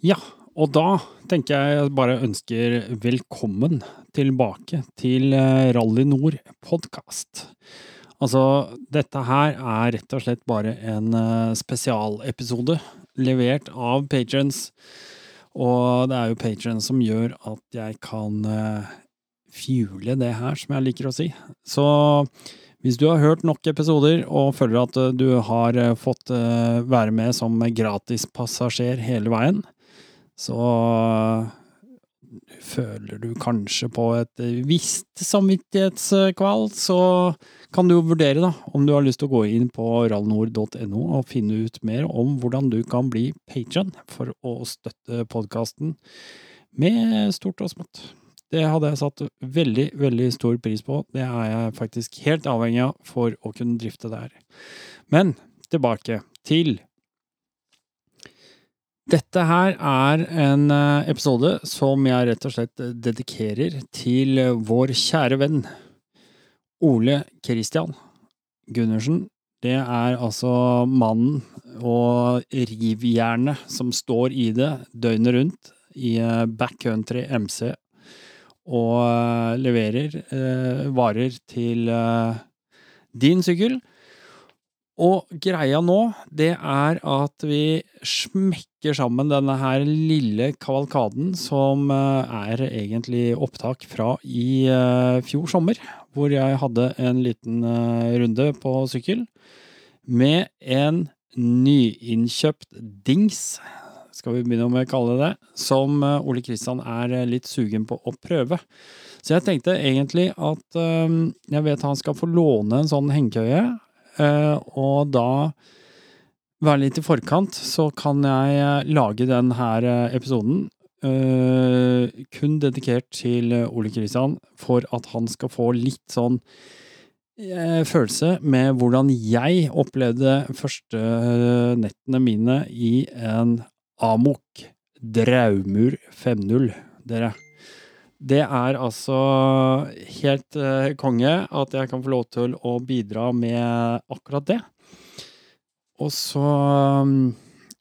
Ja, og da tenker jeg bare ønsker velkommen tilbake til eh, Rally Nord podkast. Altså, dette her er rett og slett bare en eh, spesialepisode levert av patrons. Og det er jo patrons som gjør at jeg kan uh, fuele det her, som jeg liker å si. Så hvis du har hørt nok episoder og føler at du har fått være med som gratispassasjer hele veien, så føler du kanskje på et visst samvittighetskval, så kan du vurdere da, om du har lyst til å gå inn på rallnord.no og finne ut mer om hvordan du kan bli patron for å støtte podkasten med stort og smått. Det hadde jeg satt veldig, veldig stor pris på. Det er jeg faktisk helt avhengig av for å kunne drifte det her. Men tilbake til dette her er en eh, episode som jeg rett og slett dedikerer til vår kjære venn Ole Christian Gundersen. Det er altså mannen og rivjernet som står i det døgnet rundt i eh, backcountry MC og eh, leverer varer til din sykkel. Og greia nå, det er at vi smekker sammen denne her lille kavalkaden som eh, er egentlig opptak fra i eh, fjor sommer, hvor jeg hadde en liten eh, runde på sykkel med en nyinnkjøpt dings, skal vi begynne med å kalle det, som Ole Kristian er litt sugen på å prøve. Så jeg tenkte egentlig at jeg vet han skal få låne en sånn hengekøye, og da være litt i forkant, så kan jeg eh, lage denne episoden episoden kun dedikert til Ole Kristian for at han skal få litt sånn følelse med hvordan jeg opplevde første nettene mine i en Amok Draumur 5.0, dere. Det er altså helt uh, konge at jeg kan få lov til å bidra med akkurat det. Og så um,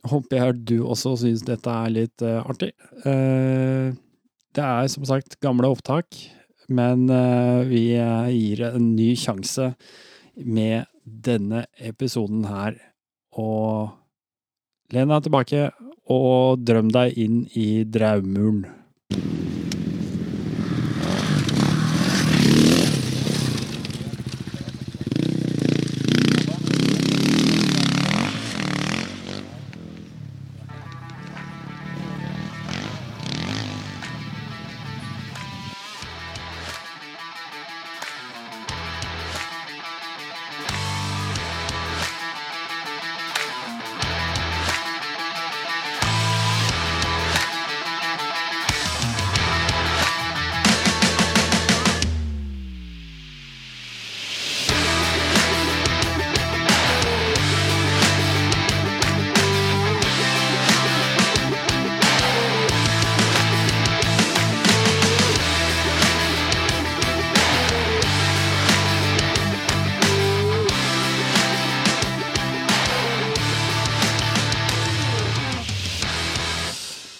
håper jeg du også syns dette er litt uh, artig. Uh, det er som sagt gamle opptak, men vi gir en ny sjanse med denne episoden her. Og len deg tilbake og drøm deg inn i draumuren.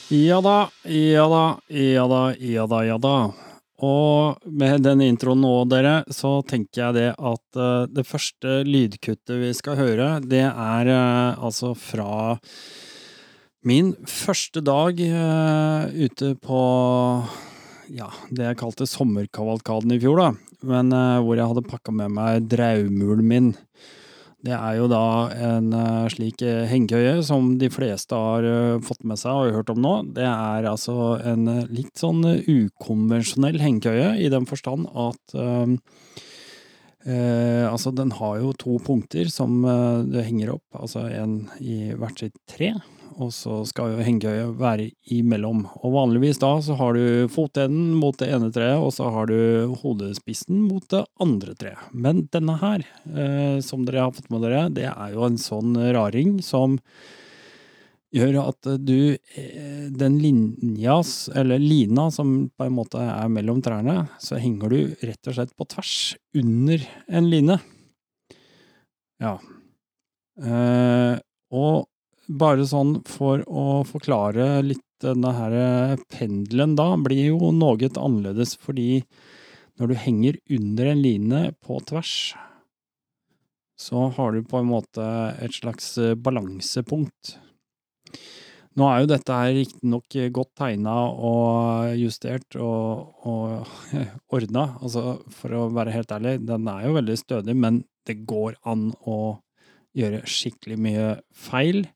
Ja da, ja da, ja da, ja da, ja da. Og med denne introen nå, dere, så tenker jeg det at uh, det første lydkuttet vi skal høre, det er uh, altså fra min første dag uh, ute på ja, det jeg kalte sommerkavalkaden i fjor, da. Men hvor jeg hadde pakka med meg draumulen min. Det er jo da en uh, slik uh, hengekøye som de fleste har uh, fått med seg og hørt om nå. Det er altså en litt sånn ukonvensjonell hengekøye i den forstand at altså, den har jo to punkter som du henger opp, altså en i hvert sitt tre og så skal jo hengekøya være imellom. Og vanligvis da så har du fotenden mot det ene treet, og så har du hodespissen mot det andre treet. Men denne her, eh, som dere har fått med dere, det er jo en sånn raring som gjør at du eh, Den linjas, eller lina, som på en måte er mellom trærne, så henger du rett og slett på tvers under en line. Ja. Eh, og bare sånn for å forklare litt denne her pendelen da, blir jo noe annerledes fordi når du henger under en line på tvers, så har du på en måte et slags balansepunkt. Nå er jo dette her riktignok godt tegna og justert og, og ordna, altså for å være helt ærlig, den er jo veldig stødig, men det går an å gjøre skikkelig mye feil.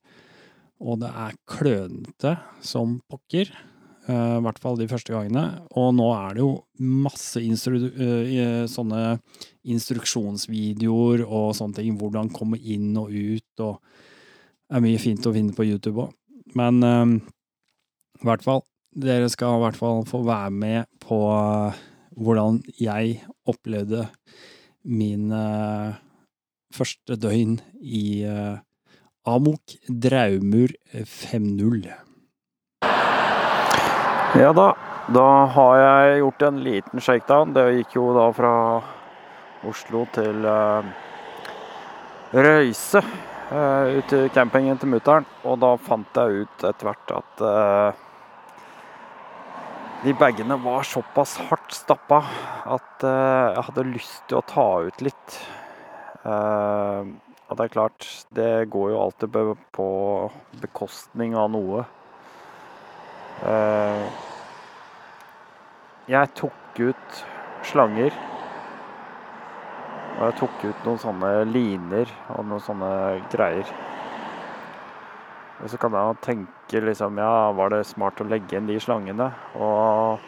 Og det er klønete som pokker, i hvert fall de første gangene. Og nå er det jo masse instru sånne instruksjonsvideoer og sånne ting, hvordan komme inn og ut, og det er mye fint å finne på YouTube òg. Men um, i hvert fall, dere skal i hvert fall få være med på hvordan jeg opplevde min uh, første døgn i uh, Amok Draumur 5.0. Ja da, da har jeg gjort en liten shakedown. Det gikk jo da fra Oslo til Røyse. Uh, ut til campingen til mutter'n. Og da fant jeg ut etter hvert at uh, de bagene var såpass hardt stappa at uh, jeg hadde lyst til å ta ut litt. Og det er klart, det går jo alltid på bekostning av noe. jeg tok ut slanger. Og jeg tok ut noen sånne liner og noen sånne greier. Og så kan jeg tenke liksom Ja, var det smart å legge inn de slangene? Og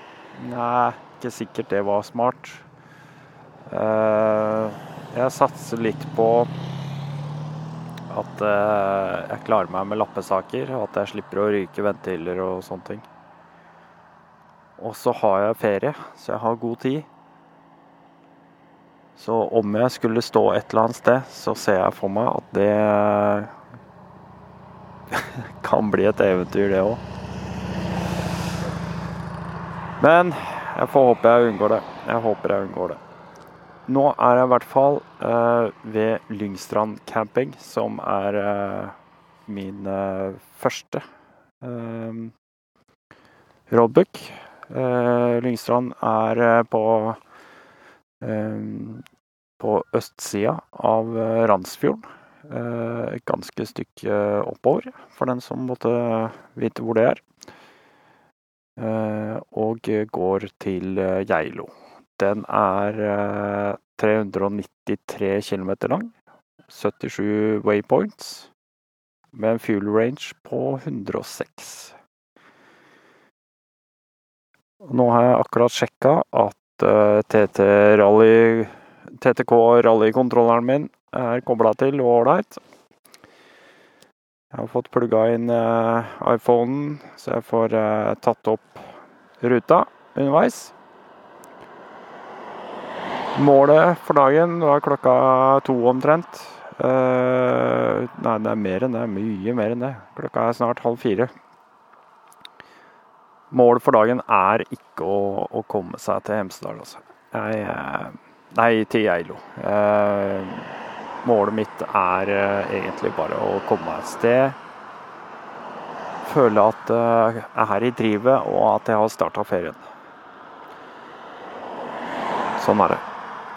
nei, ikke sikkert det var smart. Eh, jeg satser litt på at eh, jeg klarer meg med lappesaker, at jeg slipper å ryke ventiler og sånne ting. Og så har jeg ferie, så jeg har god tid. Så om jeg skulle stå et eller annet sted, så ser jeg for meg at det kan bli et eventyr, det òg. Men jeg får håpe jeg unngår det. Jeg håper jeg unngår det. Nå er jeg i hvert fall uh, ved Lyngstrand camping, som er uh, min uh, første roadbook. Lyngstrand er på på østsida av Randsfjorden. Et ganske stykke oppover, for den som måtte vite hvor det er. Og går til Geilo. Den er 393 km lang. 77 waypoints. Med en fuel range på 106. Nå har jeg akkurat sjekka at TT Rally TTK rallykontrolleren min er kobla til og ålreit. Jeg har fått plugga inn uh, iPhonen, så jeg får tatt opp ruta underveis. Målet for dagen var klokka to omtrent. Uh, nei, det er mer enn det. Mye mer enn det. Klokka er snart halv fire. Målet for dagen er ikke å, å komme seg til Hemsedal, altså. Jeg Nei, til Geilo. Uh, målet mitt er eh, egentlig bare å komme meg et sted. Føle at jeg eh, er her i drivet, og at jeg har starta ferien. Sånn er det.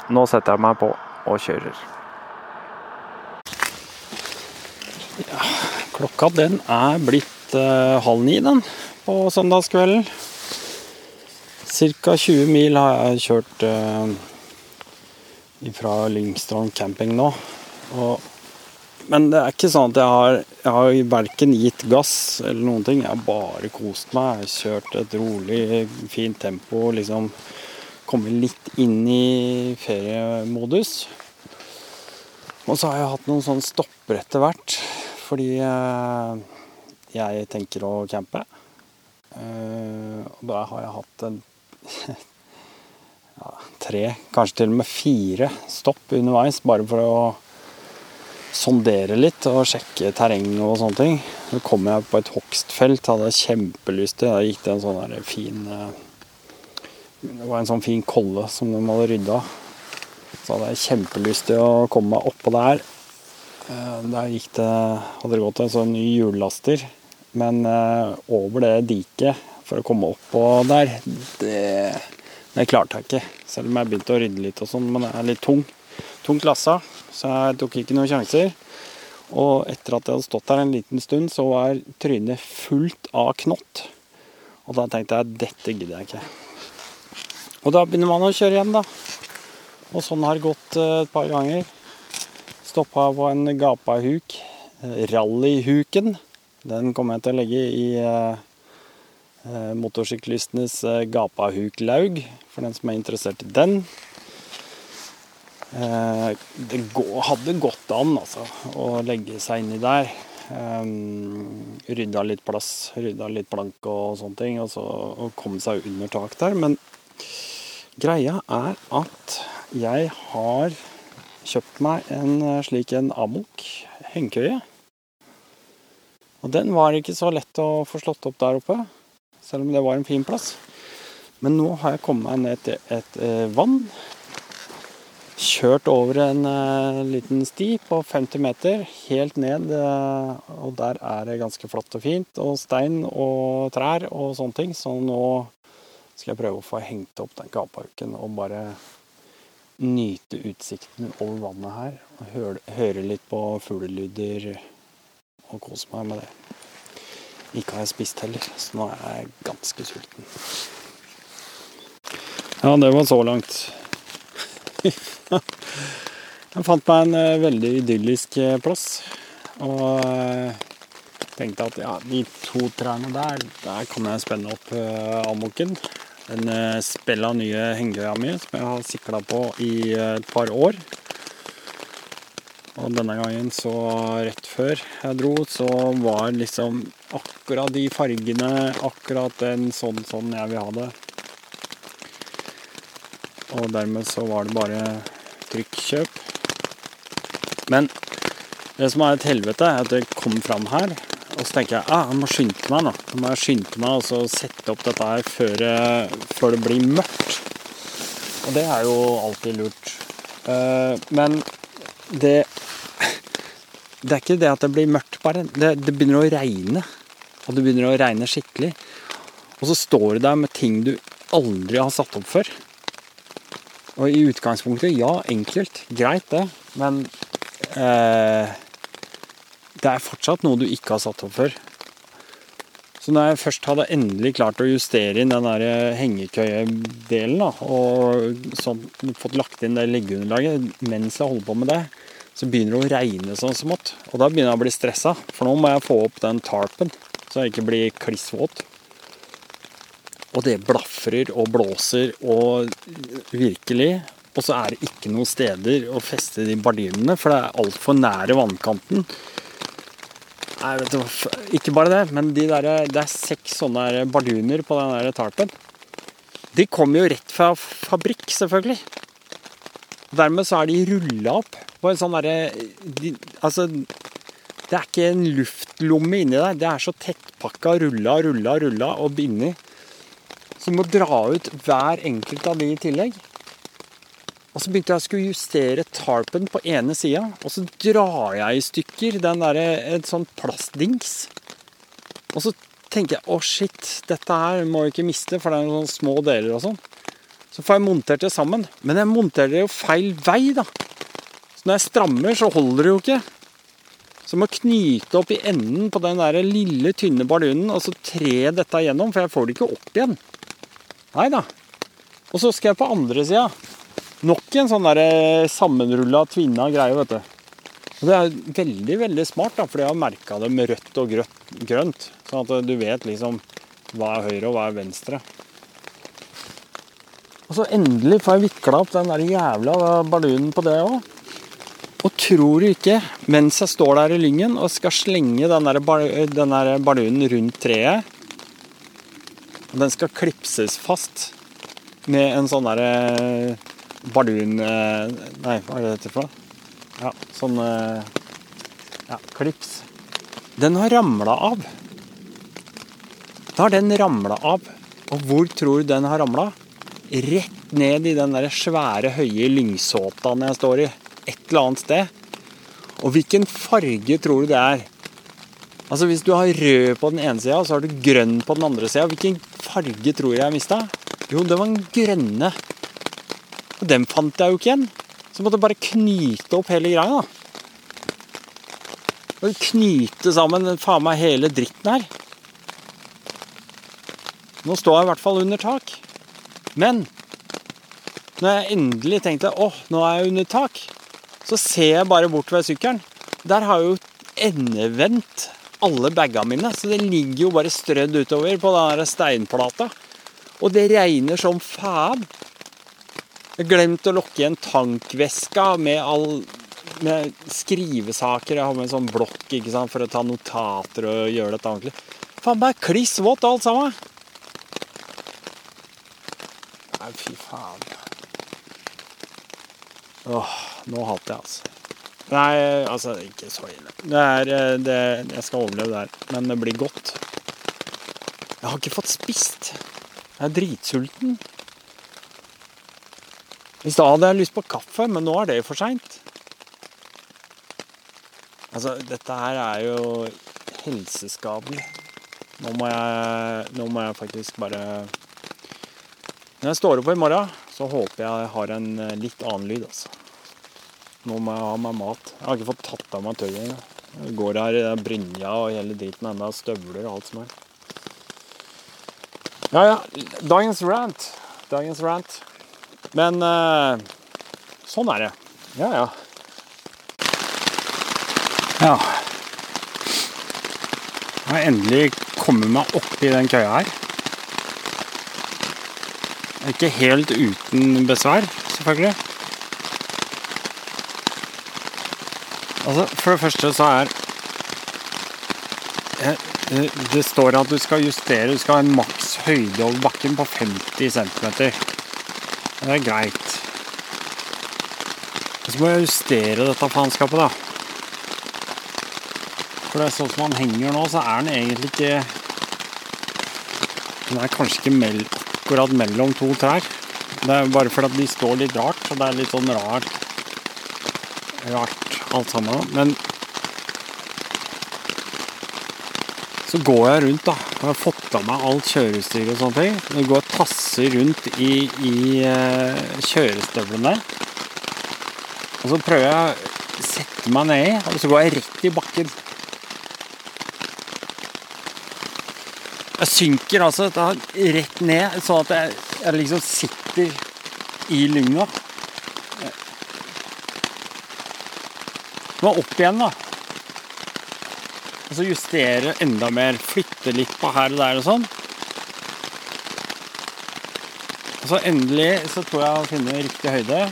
Nå setter jeg meg på og kjører. Ja, klokka den er blitt uh, halv ni, den, på søndagskvelden. Ca. 20 mil har jeg kjørt uh, fra Lyngstrand camping nå. Og, men det er ikke sånn at jeg har, jeg har verken gitt gass eller noen ting. Jeg har bare kost meg. Jeg har kjørt et rolig, fint tempo. Liksom kommet litt inn i feriemodus. Og så har jeg hatt noen sånne stopper etter hvert. Fordi eh, jeg tenker å campe. Eh, og da har jeg hatt en ja, tre, kanskje til og med fire stopp underveis, bare for å sondere litt og sjekke terreng og sånne ting. Så kom jeg på et hogstfelt, hadde jeg kjempelyst til. Da gikk det en sånn fin eh, Det var en sånn fin kolle som de hadde rydda. Så hadde jeg kjempelyst til å komme meg oppå der. Eh, Der gikk det, hadde det gått en sånn ny hjullaster. Men eh, over det diket for å komme oppå der, det, det klarte jeg ikke. Selv om jeg begynte å rydde litt og sånn, men det er litt tung. Tungt lassa, så jeg tok ikke noen sjanser. Og etter at jeg hadde stått der en liten stund, så var trynet fullt av knott. Og da tenkte jeg dette gidder jeg ikke. Og da begynner man å kjøre igjen, da. Og sånn har det gått eh, et par ganger. Stoppa på en gapahuk. Rallyhuken. Den kommer jeg til å legge i eh, eh, motorsyklistenes gapahuklaug, for den som er interessert i den. Det hadde gått an altså, å legge seg inni der. Rydda litt plass, rydda litt plank og sånne ting, og så komme seg under tak der. Men greia er at jeg har kjøpt meg en eh, slik en Amok hengekøye. Og den var ikke så lett å få slått opp der oppe, selv om det var en fin plass. Men nå har jeg kommet meg ned til et eh, vann. Kjørt over en eh, liten sti på 50 meter, helt ned. og der er det ganske flott og fint, og stein og trær og sånne ting. Så nå skal jeg prøve å få hengt opp den kapauken og bare nyte utsikten over vannet her. Og høre, litt på fuglelyder og kose meg med det. Ikke har jeg spist heller, så nå er jeg ganske sulten. Ja, det var så langt. Jeg fant meg en eh, veldig idyllisk eh, plass. Og eh, tenkte at ja, de to trærne der, der kan jeg spenne opp amoken. Den spell av nye hengekøya mi som jeg har sikla på i eh, et par år. Og denne gangen, så rett før jeg dro, så var liksom akkurat de fargene, akkurat den sånn sånn jeg vil ha det. Og dermed så var det bare trykkjøp. Men det som er et helvete, er at det kom fram her, og så tenker jeg ah, jeg må skynde meg nå. Jeg må skynde meg og sette opp dette her før, eh, før det blir mørkt. Og det er jo alltid lurt. Eh, Men det Det er ikke det at det blir mørkt, bare. Det, det begynner å regne. Og det begynner å regne skikkelig. Og så står du der med ting du aldri har satt opp før. Og i utgangspunktet, ja, enkelt. Greit, det. Men eh, det er fortsatt noe du ikke har satt opp før. Så når jeg først hadde endelig klart å justere inn den der hengekøyedelen, da, og sånn, fått lagt inn det leggeunderlaget mens jeg holder på med det, så begynner det å regne sånn smått. Og da begynner jeg å bli stressa, for nå må jeg få opp den tarpen, så jeg ikke blir kliss våt. Og det blafrer og blåser og virkelig. Og så er det ikke noen steder å feste de bardinene, for det er altfor nære vannkanten. Nei, vet du ikke bare det, men de der, det er seks sånne barduner på den tarpen. De kommer jo rett fra fabrikk, selvfølgelig. Dermed så er de rulla opp på en sånn derre de, Altså, det er ikke en luftlomme inni der. Det er så tettpakka, rulla, rulla, rulla og bindig. Så du må dra ut hver enkelt av de i tillegg. Og så begynte jeg å skulle justere tarpen på ene sida, og så drar jeg i stykker den der, en sånn plastdings. Og så tenker jeg å shit, dette her må jeg ikke miste, for det er noen små deler og sånn. Så får jeg montert det sammen. Men jeg monterer det jo feil vei, da. Så når jeg strammer, så holder det jo ikke. Så jeg må knyte opp i enden på den der lille, tynne bardunen og så tre dette igjennom, for jeg får det ikke opp igjen. Nei da. Og så skal jeg på andre sida. Nok en sånn der sammenrulla, tvinna greie, vet du. Og det er veldig, veldig smart, da, for jeg har merka det med rødt og grønt, grønt. Sånn at du vet liksom hva er høyre og hva er venstre. Og så endelig får jeg vikla opp den der jævla ballonen på det òg. Og tror du ikke, mens jeg står der i lyngen og skal slenge den der, ballonen rundt treet og Den skal klipses fast med en sånn derre bardun... eh, Nei, hva er det dette for noe? Ja, sånn eh, Ja, klips. Den har ramla av. Da har den ramla av. Og hvor tror du den har ramla? Rett ned i den der svære, høye lyngsåtaen jeg står i. Et eller annet sted. Og hvilken farge tror du det er? Altså Hvis du har rød på den ene sida, og så har du grønn på den andre sida, hvilken farge tror jeg jeg mista? Jo, det var den grønne. Og den fant jeg jo ikke igjen. Så måtte jeg bare knyte opp hele greia. da. Og knyte sammen faen meg hele dritten her. Nå står jeg i hvert fall under tak. Men når jeg endelig tenkte åh, nå er jeg under tak, så ser jeg bare bort ved sykkelen. Der har jeg jo endevendt alle bagene mine, så det ligger jo bare strødd utover på den steinplata. Og det regner som faen. Jeg glemte glemt å lokke igjen tankveska med all med skrivesaker. Jeg har med en sånn blokk sant, for å ta notater og gjøre dette ordentlig. Faen meg kliss vått alt sammen. Nei, fy faen. Åh, nå hater jeg, altså. Nei, altså, ikke så ille. Det er eh, det, Jeg skal overleve det her, men det blir godt. Jeg har ikke fått spist. Jeg er dritsulten. I stad hadde jeg lyst på kaffe, men nå er det for seint. Altså, dette her er jo helseskadelig. Nå må jeg, nå må jeg faktisk bare Når jeg står opp i morgen, så håper jeg har en eh, litt annen lyd, altså. Nå må jeg ha meg mat. Jeg har ikke fått tatt av meg tøyet. Jeg går her i brynja og hele driten enda støvler og alt som er. Ja, ja. Dagens rant. Dagens rant. Men eh, sånn er det. Ja, ja. Ja. Jeg har endelig kommet meg opp i den køya her. Ikke helt uten besvær, selvfølgelig. Altså, For det første så er eh, eh, Det står at du skal justere Du skal ha en maks høyde over bakken på 50 cm. Det er greit. Og så må jeg justere dette faenskapet, da. For det er sånn som han henger nå, så er den egentlig ikke Den er kanskje ikke mell, akkurat mellom to trær. Det er bare fordi de står litt rart, så det er litt sånn rart Rart alt sammen. Men går jeg rundt, da. Jeg har fått av meg alt kjørestyr og sånne ting. Jeg går og tasser rundt i, i uh, kjørestøvlene. Og så prøver jeg å sette meg nedi, og så går jeg rett i bakken. Jeg synker altså da rett ned, sånn at jeg, jeg liksom sitter i lynga. Nå opp igjen, da. Og så justere enda mer. Flytte litt på her og der og sånn. Og så endelig så tror jeg å finne riktig høyde.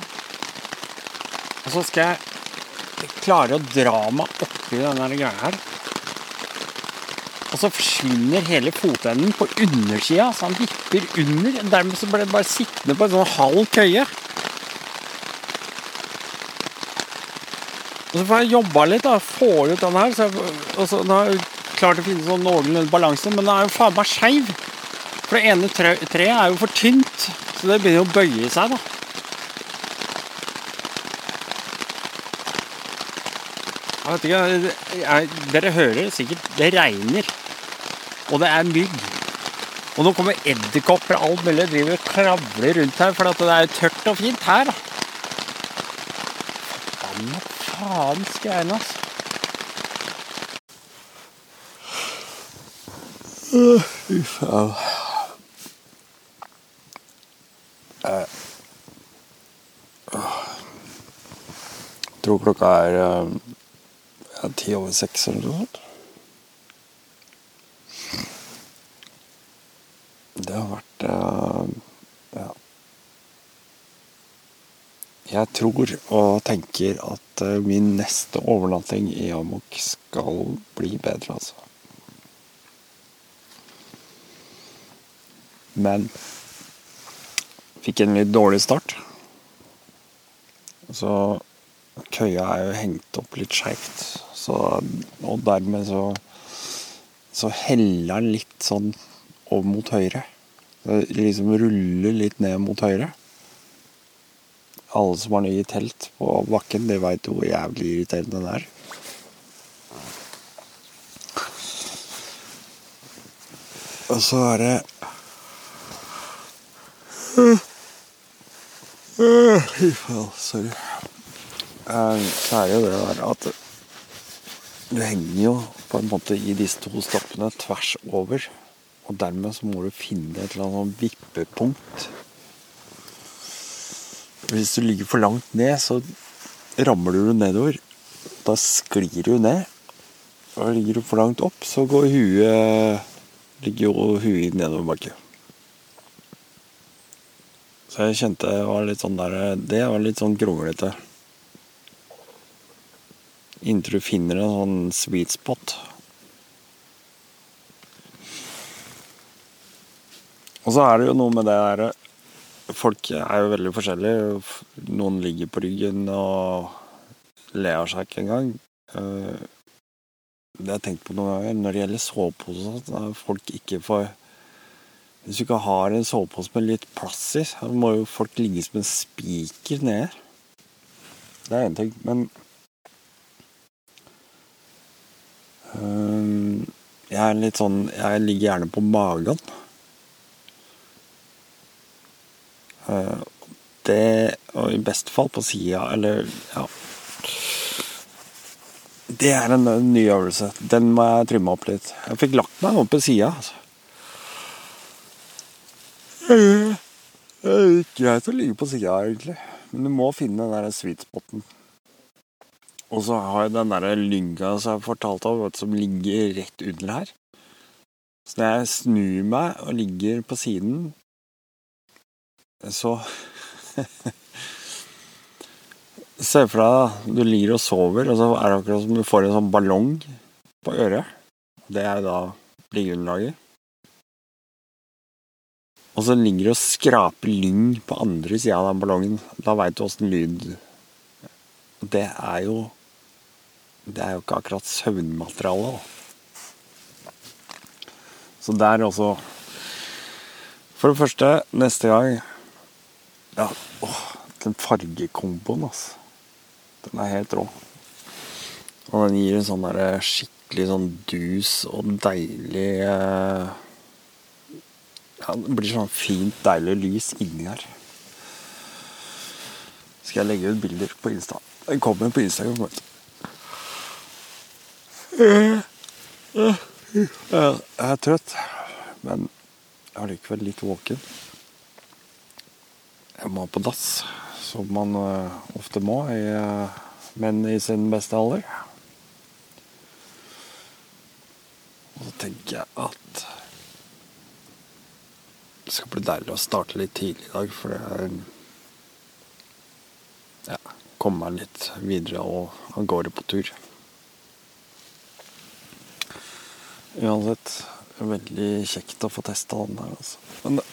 Og så skal jeg klare å dra meg oppi denne greia her. Og så forsvinner hele fotenden på undersida, så han vipper under. Dermed så ble det bare sittende på en sånn halv køye. Og så får jeg jobba litt, da. Få ut den her. Så jeg, og så da har jeg klart å finne sånn noenlunde balanse, men den er jo faen meg skeiv. For det ene tre, treet er jo for tynt, så det begynner å bøye seg, da. Jeg vet ikke, jeg, Dere hører sikkert Det regner. Og det er mygg. Og nå kommer edderkopper og alt mulig. Driver og kravler rundt her, for det er tørt og fint her. da. Faen, skreiene, altså. Fy faen. Jeg tror klokka er ja, ti over seks eller noe sånt. Det har vært eh, ja. Jeg tror og tenker at eh, min neste overnatting i Amok skal bli bedre, altså. Men fikk en litt dårlig start. Så køya er jo hengt opp litt skeivt. Og dermed så så heller den litt sånn over mot høyre. Det liksom ruller litt ned mot høyre. Alle som har nye telt på bakken, de veit hvor jævlig irriterende det er. Og så er det Fy faen, sorry. Eh, Så er det jo det der at du henger jo på en måte i disse to stoppene tvers over. Og dermed så må du finne et eller annet vippepunkt. Hvis du ligger for langt ned, så ramler du nedover. Da sklir du ned. Og ligger du for langt opp, så går huet ligger jo huet nedover bakken. Så jeg kjente det var litt sånn der Det var litt sånn kronglete. Inntil du finner en sånn sweet spot. Og så er det jo noe med det derre Folk er jo veldig forskjellige. Noen ligger på ryggen og ler seg ikke engang. Eh, Det har jeg tenkt på noen ganger når det gjelder sovepose, at folk ikke får Hvis du ikke har en sovepose med litt plass i, så må jo folk ligge som en spiker nede. Det er én ting. Men jeg er litt sånn Jeg ligger gjerne på magen. Eh, det Og i beste fall på sida, eller ja Det er en, ny øvelse. Den må jeg trimme opp litt. Jeg fikk lagt meg opp på sida. Altså. Det er greit å ligge på sida, egentlig. Men du må finne den der sweet spoten. Og så har jeg den der lynga som jeg fortalte om, som ligger rett under her. Så når jeg snur meg og ligger på siden, så Se for deg du ligger og sover, og så er det akkurat som du får en sånn ballong på øret. Det er da liggeunderlaget. Og så ligger du og skraper lyng på andre sida av den ballongen. Da veit du åssen lyd Det er jo Det er jo ikke akkurat søvnmateriale, da. Så der også For det første, neste gang Ja, åh, den fargekomboen, altså. Den er helt rå. Og den gir en sånn der skikkelig sånn dus og deilig eh, Ja, det blir sånn fint, deilig lys inni her. Skal jeg legge ut bilder på Insta? Den kommer på Instagram. Jeg er trøtt, men jeg er likevel litt våken. Jeg må på dass, som man eh, ofte må, i, eh, menn i sin beste alder. Og så tenker jeg at det skal bli deilig å starte litt tidlig i dag, for det er Ja, komme meg litt videre og av gårde på tur. Uansett, veldig kjekt å få testa den her, altså. Men det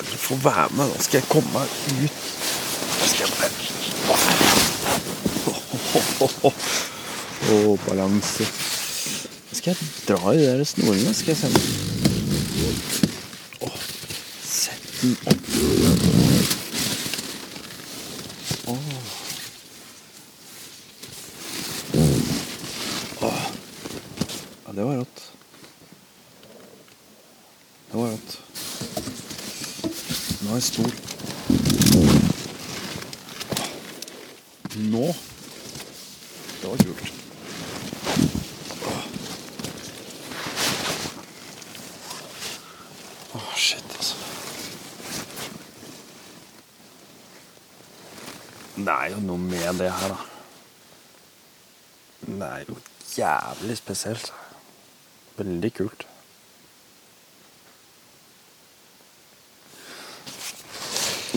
skal dere få være med. Nå skal jeg komme meg ut. Nå skal jeg bare Å, balanse. Nå skal jeg dra i de snorene. Skal jeg se Åh, Sett den opp. Åh. Åh. Ja, det var rått. Det var rått. Er jeg stor. Nå Det var kult. Shit, altså. Det er jo noe med det her, da. Det er jo jævlig spesielt. Veldig kult.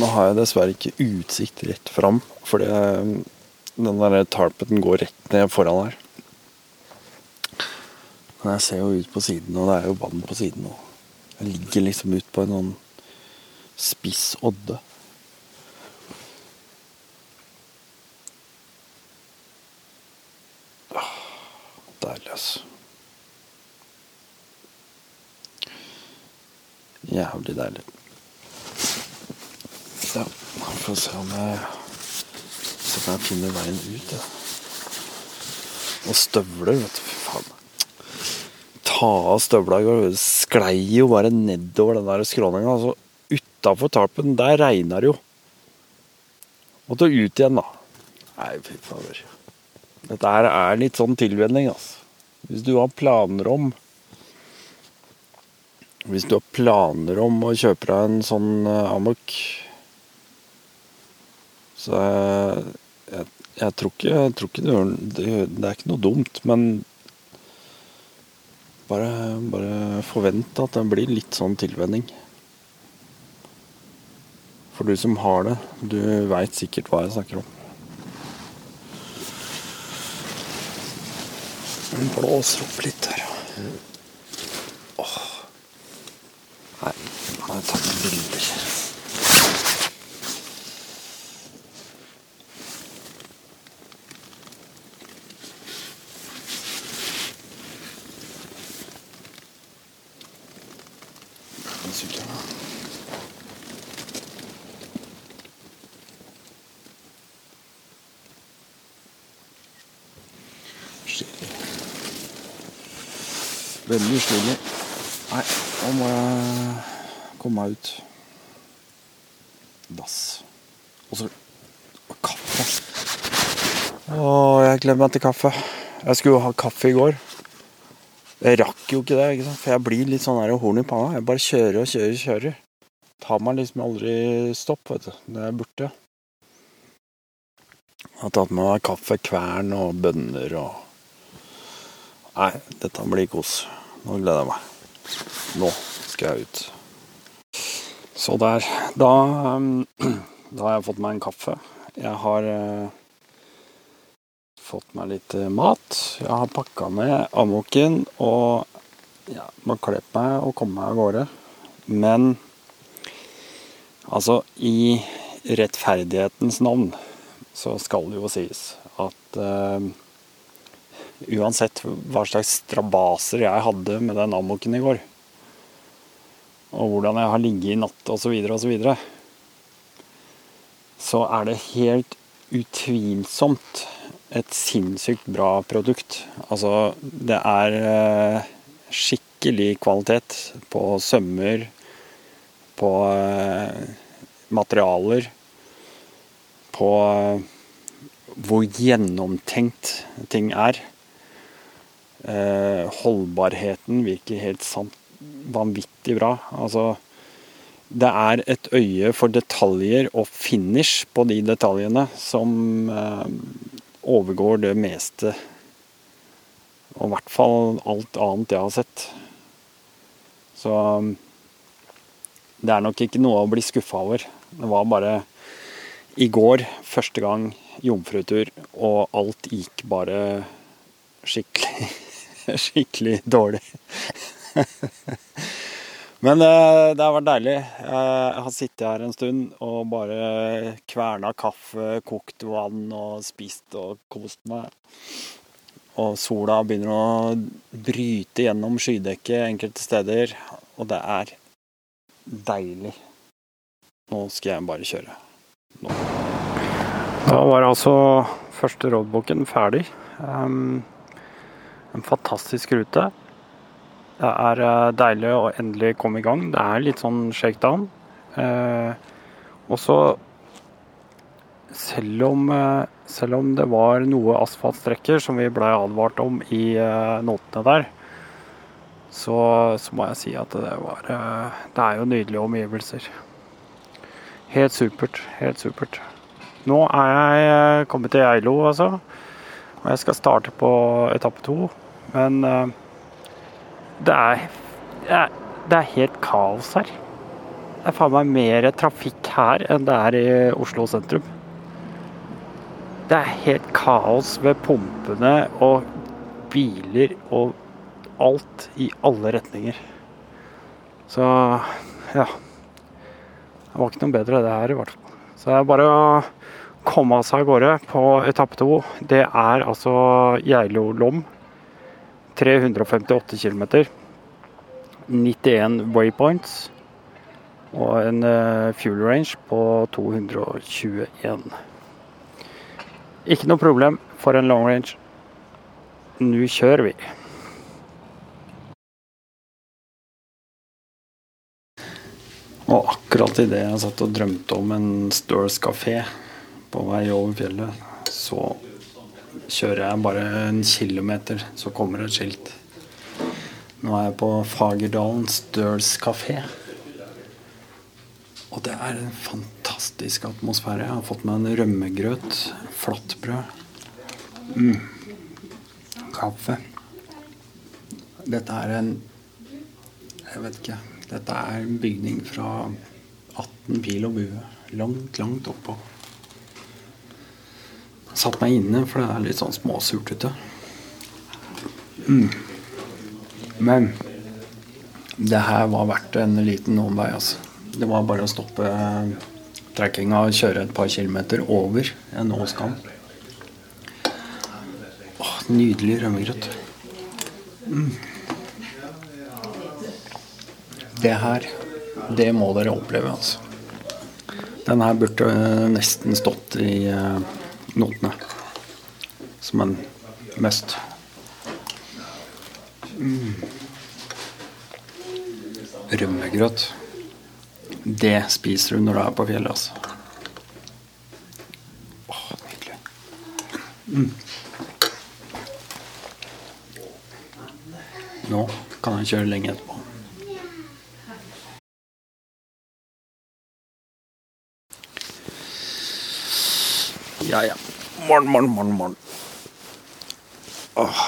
Nå har jeg dessverre ikke utsikt rett fram, fordi den der tarpeten går rett ned foran her. Men jeg ser jo ut på siden, og det er jo vann på siden. Og jeg ligger liksom ut på en sånn spiss odde. Åh, Deilig, altså. Jævlig deilig. Ja, får se om jeg Se om jeg finner veien ut. Ja. Og støvler, vet du. Faen. Ta av støvla i går. Sklei jo bare nedover den der skråninga. Altså, Utafor tarpen, der regna det jo. Måtte ut igjen, da. Nei, fy fader. Dette her er litt sånn tilvenning, altså. Hvis du har planer om Hvis du har planer om å kjøpe deg en sånn uh, amok Så jeg, jeg, jeg, tror ikke, jeg tror ikke det, det, er ikke noe dumt, men bare, bare forvent at det blir litt sånn tilvenning. For du som har det, du veit sikkert hva jeg snakker om. Den blåser opp litt her. Åh. Nei, nå har jeg tatt bilder. Den sykkelen, da. Stilig. Veldig stilig. Nei, nå må jeg komme meg ut. Dass. Og så kaffe. Å, jeg gleder meg til kaffe. Jeg skulle jo ha kaffe i går. Jeg rakk jo ikke det, ikke sant? for jeg blir litt sånn her horn i panna. Jeg bare kjører og kjører og kjører. Tar meg liksom aldri stopp, vet du. Det er borte. Jeg har tatt med meg kaffe, kvern og bønner og Nei, dette blir kos. Nå gleder jeg meg. Nå skal jeg ut. Så der. Da, um, da har jeg fått meg en kaffe. Jeg har eh, fått meg litt eh, mat. Jeg har pakka ned amoken og ja, må kle på meg og komme meg av gårde. Men altså, i rettferdighetens navn så skal det jo sies at eh, uansett hva slags strabaser jeg hadde med den amoken i går, og hvordan jeg har ligget i natt osv., og så, videre, så er det helt utvilsomt et sinnssykt bra produkt. Altså, det er eh, skikkelig kvalitet på sømmer, på eh, materialer, på eh, hvor gjennomtenkt ting er. Eh, holdbarheten virker helt sant vanvittig bra. Altså, det er et øye for detaljer og finish på de detaljene som eh, overgår det meste. Og i hvert fall alt annet jeg har sett. Så det er nok ikke noe å bli skuffa over. Det var bare i går første gang jomfrutur, og alt gikk bare skikkelig skikkelig dårlig. Men eh, det har vært deilig. Jeg har sittet her en stund og bare kverna kaffe, kokt vann og spist og kost meg. Og sola begynner å bryte gjennom skydekket enkelte steder, og det er deilig. Nå skal jeg bare kjøre. Nå. Da var altså første roadbooken ferdig. Um, en fantastisk rute. Det er eh, deilig å endelig komme i gang. Det er litt sånn shakedown. Eh, og så selv eh, selv om det var noe asfaltstrekker som vi blei advart om i eh, notene der, så, så må jeg si at det var eh, Det er jo nydelige omgivelser. Helt supert. Helt supert. Nå er jeg eh, kommet til Geilo, altså. Og jeg skal starte på etappe to. Men eh, det er, det er Det er helt kaos her. Det er faen meg mer trafikk her enn det er i Oslo sentrum. Det er helt kaos ved pumpene og biler og alt i alle retninger. Så ja. Det var ikke noe bedre det her, i hvert fall. Så det er bare å komme seg av gårde på etappe to. Det er altså Geilo-Lom. 358 km. 91 waypoints. Og en eh, fuel range på 221. Ikke noe problem for en long range. Nå kjører vi. Og akkurat idet jeg satt og drømte om en Sturs kafé på vei over fjellet, så kjører jeg bare en kilometer, så kommer det et skilt. Nå er jeg på Fagerdalen Støls kafé. Og det er en fantastisk atmosfære. Jeg har fått meg en rømmegrøt, flatbrød, mm. kaffe. Dette er en Jeg vet ikke. Dette er en bygning fra 18 pil og bue. Langt, langt oppå. Satt meg inne, for det er litt sånn småsurt ute. Mm. Men det her var verdt en liten omvei, altså. Det var bare å stoppe trekkinga og kjøre et par kilometer over en åskam. Åh, nydelig rømmegrøt. Mm. Det her, det må dere oppleve, altså. Den her burde nesten stått i uh, notene. Som en mest Mm. Rømmegrøt. Det spiser du når du er på fjellet, altså. Mm. Nå kan jeg kjøre lenge etterpå. Ja, ja. Morn, morn, morn, morn. Åh.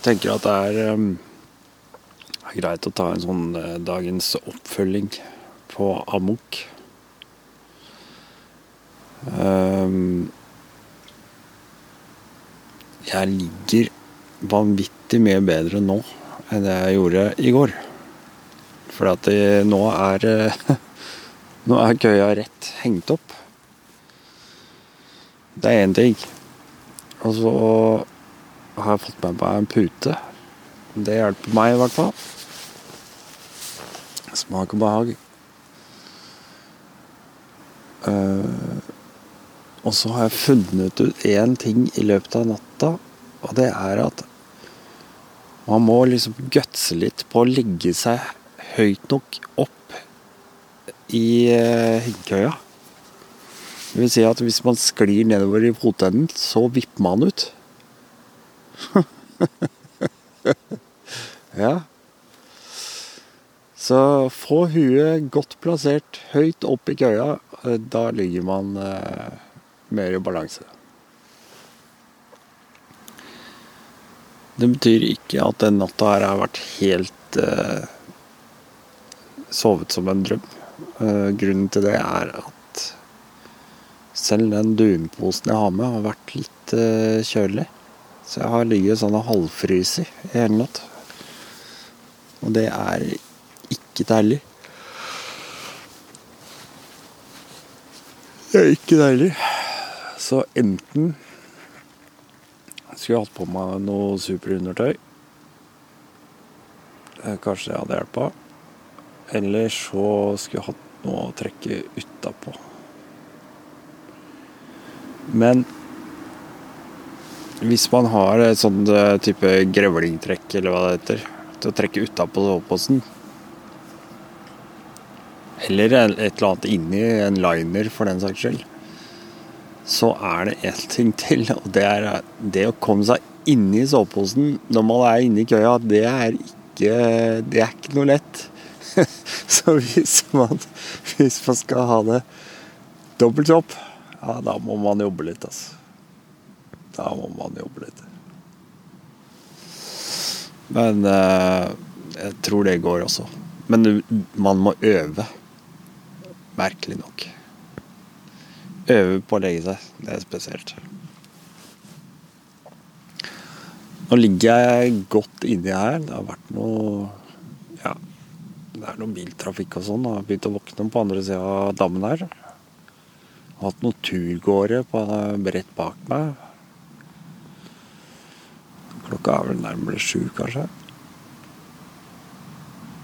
Tenker at det er, um, greit å ta en sånn uh, dagens oppfølging på Amok. Um, jeg ligger vanvittig mye bedre nå enn det jeg gjorde i går. For at det, nå er Nå er køya rett hengt opp. Det er én ting. Og så har jeg fått med meg en pute. Det hjelper meg i hvert fall. Smak og behag. Uh, og så har jeg funnet ut én ting i løpet av natta, og det er at man må liksom gutse litt på å legge seg høyt nok opp i uh, hengekøya. Det vil si at hvis man sklir nedover i fotenden, så vipper man ut. ja. Så få huet godt plassert høyt opp i køya. Da ligger man eh, mer i balanse. Det betyr ikke at den natta her har vært helt eh, sovet som en drøm. Eh, grunnen til det er at selv den dunposen jeg har med, har vært litt uh, kjølig. Så jeg har ligget sånn og halvfryst i hele natt. Og det er ikke deilig. Det er ikke deilig. Så enten skulle jeg hatt på meg noe superundertøy. Kanskje det hadde hjelpa. Eller så skulle jeg hatt noe å trekke utapå. Men hvis man har et sånn type grevlingtrekk, eller hva det heter, til å trekke utapå soveposen Eller et eller annet inni en liner, for den saks skyld. Så er det én ting til, og det er det å komme seg inni soveposen når man er inne i køya. Det er ikke, det er ikke noe lett. Så hvis man, hvis man skal ha det dobbelt opp ja, da må man jobbe litt, altså. Da må man jobbe litt. Men eh, jeg tror det går også. Men man må øve. Merkelig nok. Øve på å legge seg. Det er spesielt. Nå ligger jeg godt inni her. Det har vært noe Ja, det er noe biltrafikk og sånn. Jeg har begynt å våkne på andre sida av dammen her hatt noen turgåere på brett bak meg. Klokka er vel nærmere sju, kanskje.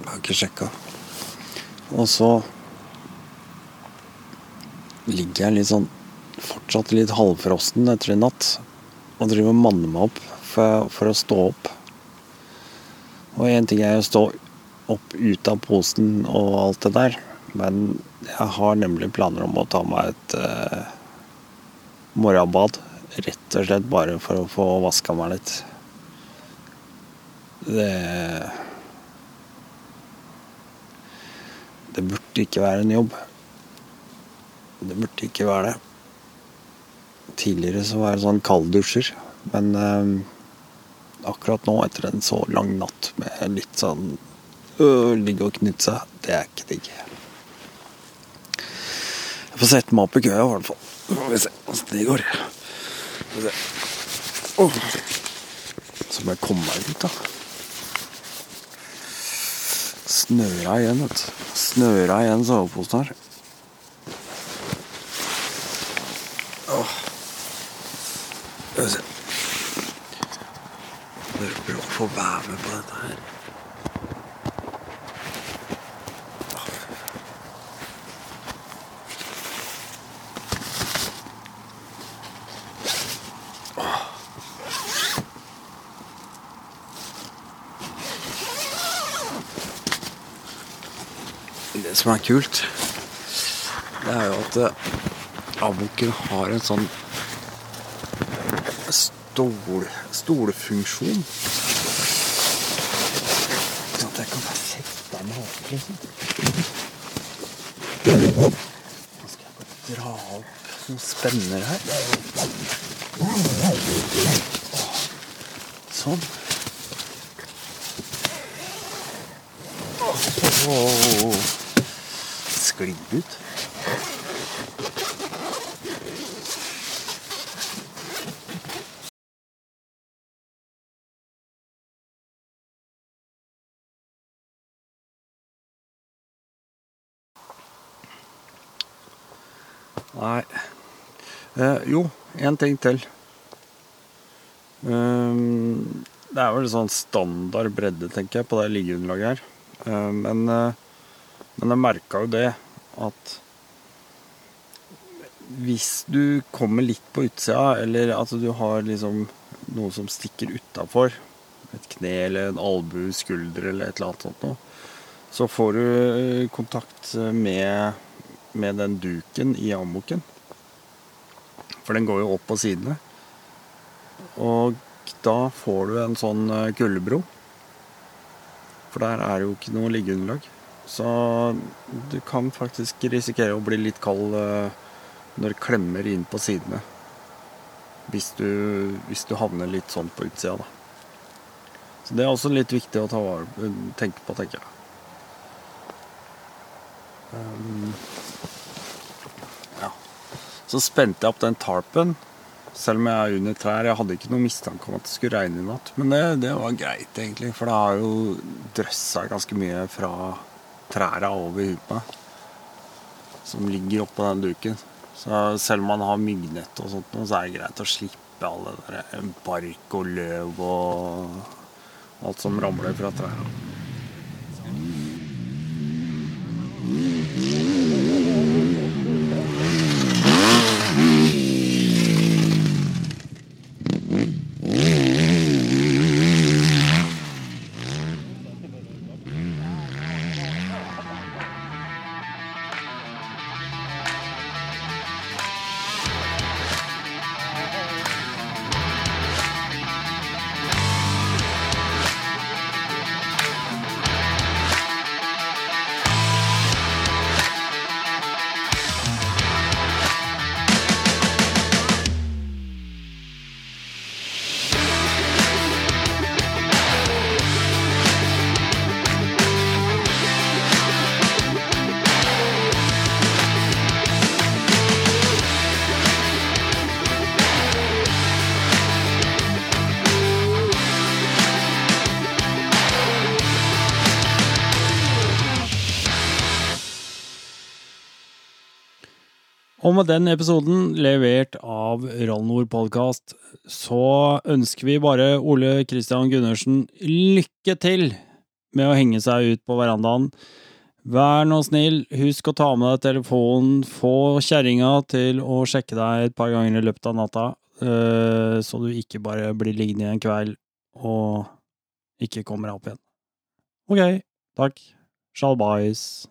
Jeg har ikke sjekka. Og så ligger jeg litt sånn fortsatt litt halvfrosten etter en natt og driver og manner meg opp for, for å stå opp. Og én ting er å stå opp ut av posen og alt det der, men jeg har nemlig planer om å ta meg et eh, morgenbad. Rett og slett bare for å få vaska meg litt. Det Det burde ikke være en jobb. Det burde ikke være det. Tidligere så var det sånn kalddusjer, men eh, akkurat nå, etter en så lang natt med litt sånn øh, ligge og knytte seg, det er ikke digg. Får sette meg opp i køa, i hvert fall. Får vi se åssen det går. Så må jeg komme meg ut, da. Snøra igjen, vet du. Snøra igjen soveposen her. Skal vi se. Dere å få være med på dette her. Som er kult, det er jo at eh, avbukken har en sånn stol, stolfunksjon. Sånn at jeg kan sette meg opp, liksom. Nå skal jeg bare dra opp noen spenner her. Sånn. Åh. Sklidd ut. Nei eh, Jo, én ting til. Um, det er vel sånn standard bredde, tenker jeg, på det liggeunderlaget her. Eh, men, eh, men jeg merka jo det at hvis du kommer litt på utsida, eller at du har liksom noe som stikker utafor, et kne eller en albu, skulder eller et eller annet sånt noe, så får du eh, kontakt med, med den duken i ammoken. For den går jo opp på sidene. Og da får du en sånn eh, kuldebro. For der er jo ikke noe liggeunderlag. Så du kan faktisk risikere å bli litt kald eh, når det klemmer inn på sidene. Hvis du, hvis du havner litt sånn på utsida, da. Så det er også litt viktig å vare, tenke på, tenker jeg. Um, ja. Så spente jeg opp den tarpen, selv om jeg er under trær. Jeg hadde ikke noen mistanke om at det skulle regne i natt. Men det, det var greit, egentlig, for det har jo drøssa ganske mye fra trærne over huet. Som ligger oppå den duken. Så selv om man har myggnett og sånt, så er det greit å slippe all det der bark og løv og alt som ramler fra trærne. Og med den episoden, levert av Rallnord podkast, så ønsker vi bare Ole Christian Gundersen lykke til med å henge seg ut på verandaen Vær nå snill, husk å ta med deg telefonen. Få kjerringa til å sjekke deg et par ganger i løpet av natta, eh, så du ikke bare blir liggende i en kveld og ikke kommer deg opp igjen. Ok, takk. Sjalbais.